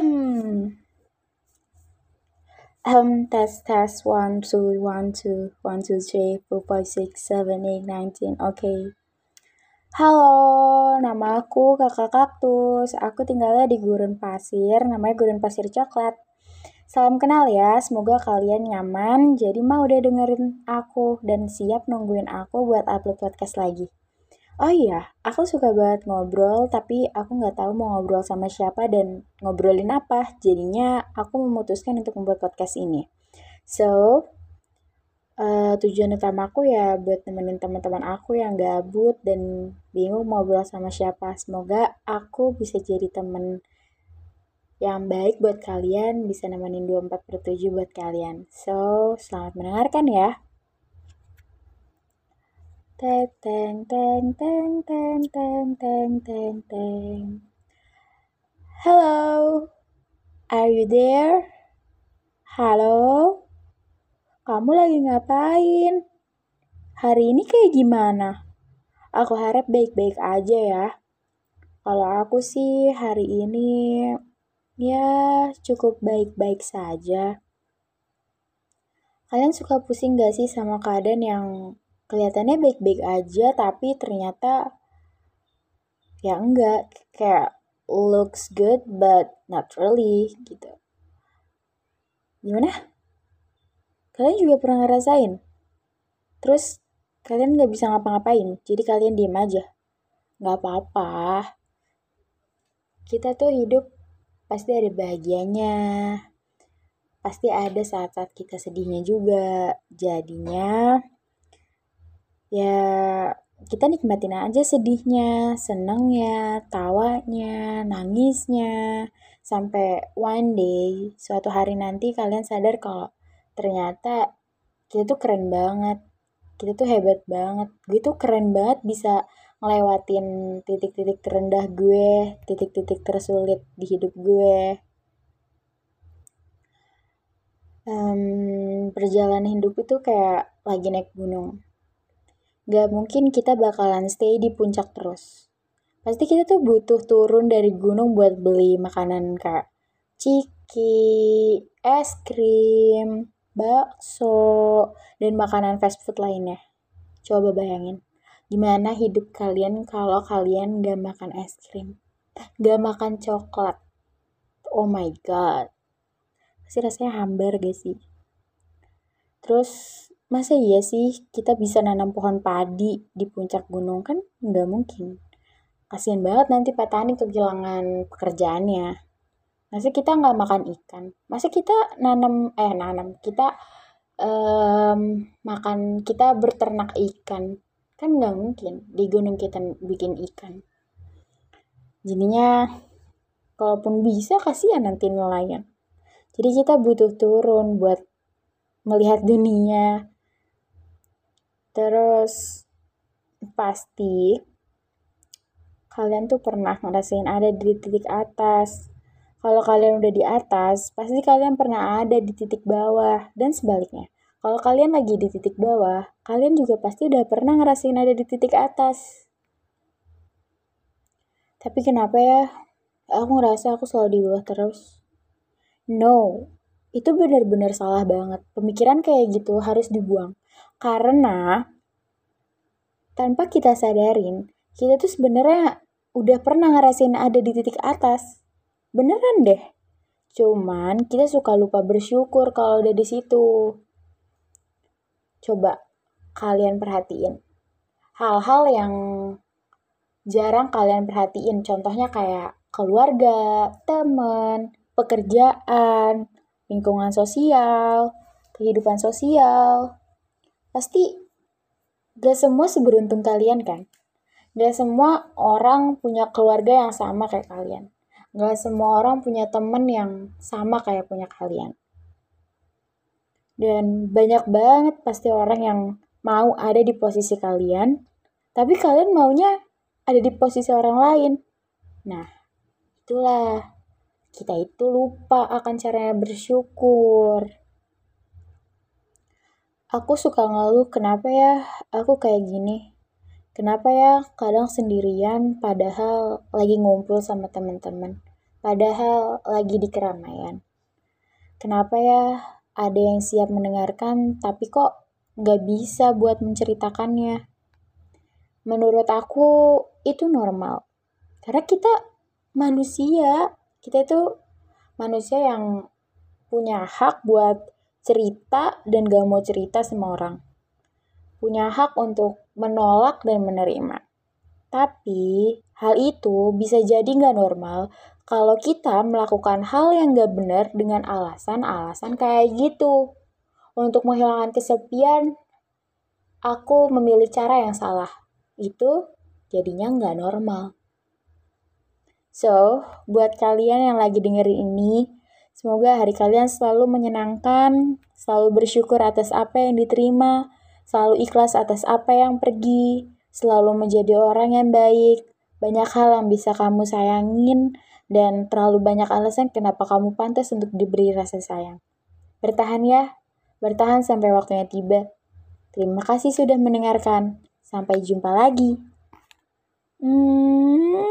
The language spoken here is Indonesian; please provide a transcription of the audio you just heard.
Um, um, test, test, one, two, one, two, one, two, three, four, five, six, seven, eight, nineteen. Oke. Okay. Halo, nama aku Kakak Kaktus. Aku tinggalnya di Gurun Pasir, namanya Gurun Pasir Coklat. Salam kenal ya, semoga kalian nyaman. Jadi mau udah dengerin aku dan siap nungguin aku buat upload podcast lagi. Oh iya, aku suka banget ngobrol, tapi aku nggak tahu mau ngobrol sama siapa dan ngobrolin apa. Jadinya aku memutuskan untuk membuat podcast ini. So, uh, tujuan utamaku ya buat nemenin teman-teman aku yang gabut dan bingung mau ngobrol sama siapa. Semoga aku bisa jadi temen yang baik buat kalian, bisa nemenin 24 per 7 buat kalian. So, selamat mendengarkan ya. Teng teng teng teng teng teng teng teng teng. Hello, are you there? Halo, kamu lagi ngapain? Hari ini kayak gimana? Aku harap baik-baik aja ya. Kalau aku sih hari ini ya cukup baik-baik saja. Kalian suka pusing gak sih sama keadaan yang kelihatannya baik-baik aja tapi ternyata ya enggak. Kayak looks good but not really gitu. Gimana? Kalian juga pernah ngerasain? Terus kalian nggak bisa ngapa-ngapain? Jadi kalian diem aja? Nggak apa-apa. Kita tuh hidup pasti ada bahagianya. Pasti ada saat-saat kita sedihnya juga. Jadinya ya kita nikmatin aja sedihnya, senengnya, tawanya, nangisnya, sampai one day, suatu hari nanti kalian sadar kalau ternyata kita tuh keren banget, kita tuh hebat banget, gue tuh keren banget bisa ngelewatin titik-titik terendah gue, titik-titik tersulit di hidup gue. Um, perjalanan hidup itu kayak lagi naik gunung gak mungkin kita bakalan stay di puncak terus. Pasti kita tuh butuh turun dari gunung buat beli makanan kayak ciki, es krim, bakso, dan makanan fast food lainnya. Coba bayangin, gimana hidup kalian kalau kalian gak makan es krim, gak makan coklat. Oh my god. Pasti rasanya hambar gak sih? Terus masa iya sih kita bisa nanam pohon padi di puncak gunung? Kan nggak mungkin. Kasian banget nanti petani kehilangan pekerjaannya. Masa kita nggak makan ikan? Masa kita nanam eh nanam kita um, makan kita berternak ikan? Kan nggak mungkin di gunung kita bikin ikan. Jadinya kalaupun bisa kasihan nanti nelayan. Jadi kita butuh turun buat melihat dunia Terus pasti kalian tuh pernah ngerasain ada di titik atas. Kalau kalian udah di atas, pasti kalian pernah ada di titik bawah dan sebaliknya. Kalau kalian lagi di titik bawah, kalian juga pasti udah pernah ngerasain ada di titik atas. Tapi kenapa ya? Aku ngerasa aku selalu di bawah terus. No, itu benar-benar salah banget. Pemikiran kayak gitu harus dibuang. Karena tanpa kita sadarin, kita tuh sebenarnya udah pernah ngerasain ada di titik atas. Beneran deh. Cuman kita suka lupa bersyukur kalau udah di situ. Coba kalian perhatiin. Hal-hal yang jarang kalian perhatiin. Contohnya kayak keluarga, teman, pekerjaan, lingkungan sosial, kehidupan sosial, Pasti gak semua seberuntung kalian kan? Gak semua orang punya keluarga yang sama kayak kalian. Gak semua orang punya temen yang sama kayak punya kalian. Dan banyak banget pasti orang yang mau ada di posisi kalian, tapi kalian maunya ada di posisi orang lain. Nah, itulah kita itu lupa akan caranya bersyukur. Aku suka ngeluh kenapa ya aku kayak gini. Kenapa ya kadang sendirian padahal lagi ngumpul sama teman-teman. padahal lagi di keramaian. Kenapa ya ada yang siap mendengarkan tapi kok nggak bisa buat menceritakannya? Menurut aku itu normal. Karena kita manusia, kita itu manusia yang punya hak buat cerita dan gak mau cerita sama orang. Punya hak untuk menolak dan menerima. Tapi hal itu bisa jadi gak normal kalau kita melakukan hal yang gak benar dengan alasan-alasan kayak gitu. Untuk menghilangkan kesepian, aku memilih cara yang salah. Itu jadinya gak normal. So, buat kalian yang lagi dengerin ini, semoga hari kalian selalu menyenangkan, selalu bersyukur atas apa yang diterima, selalu ikhlas atas apa yang pergi, selalu menjadi orang yang baik. Banyak hal yang bisa kamu sayangin, dan terlalu banyak alasan kenapa kamu pantas untuk diberi rasa sayang. Bertahan ya, bertahan sampai waktunya tiba. Terima kasih sudah mendengarkan. Sampai jumpa lagi. Hmm.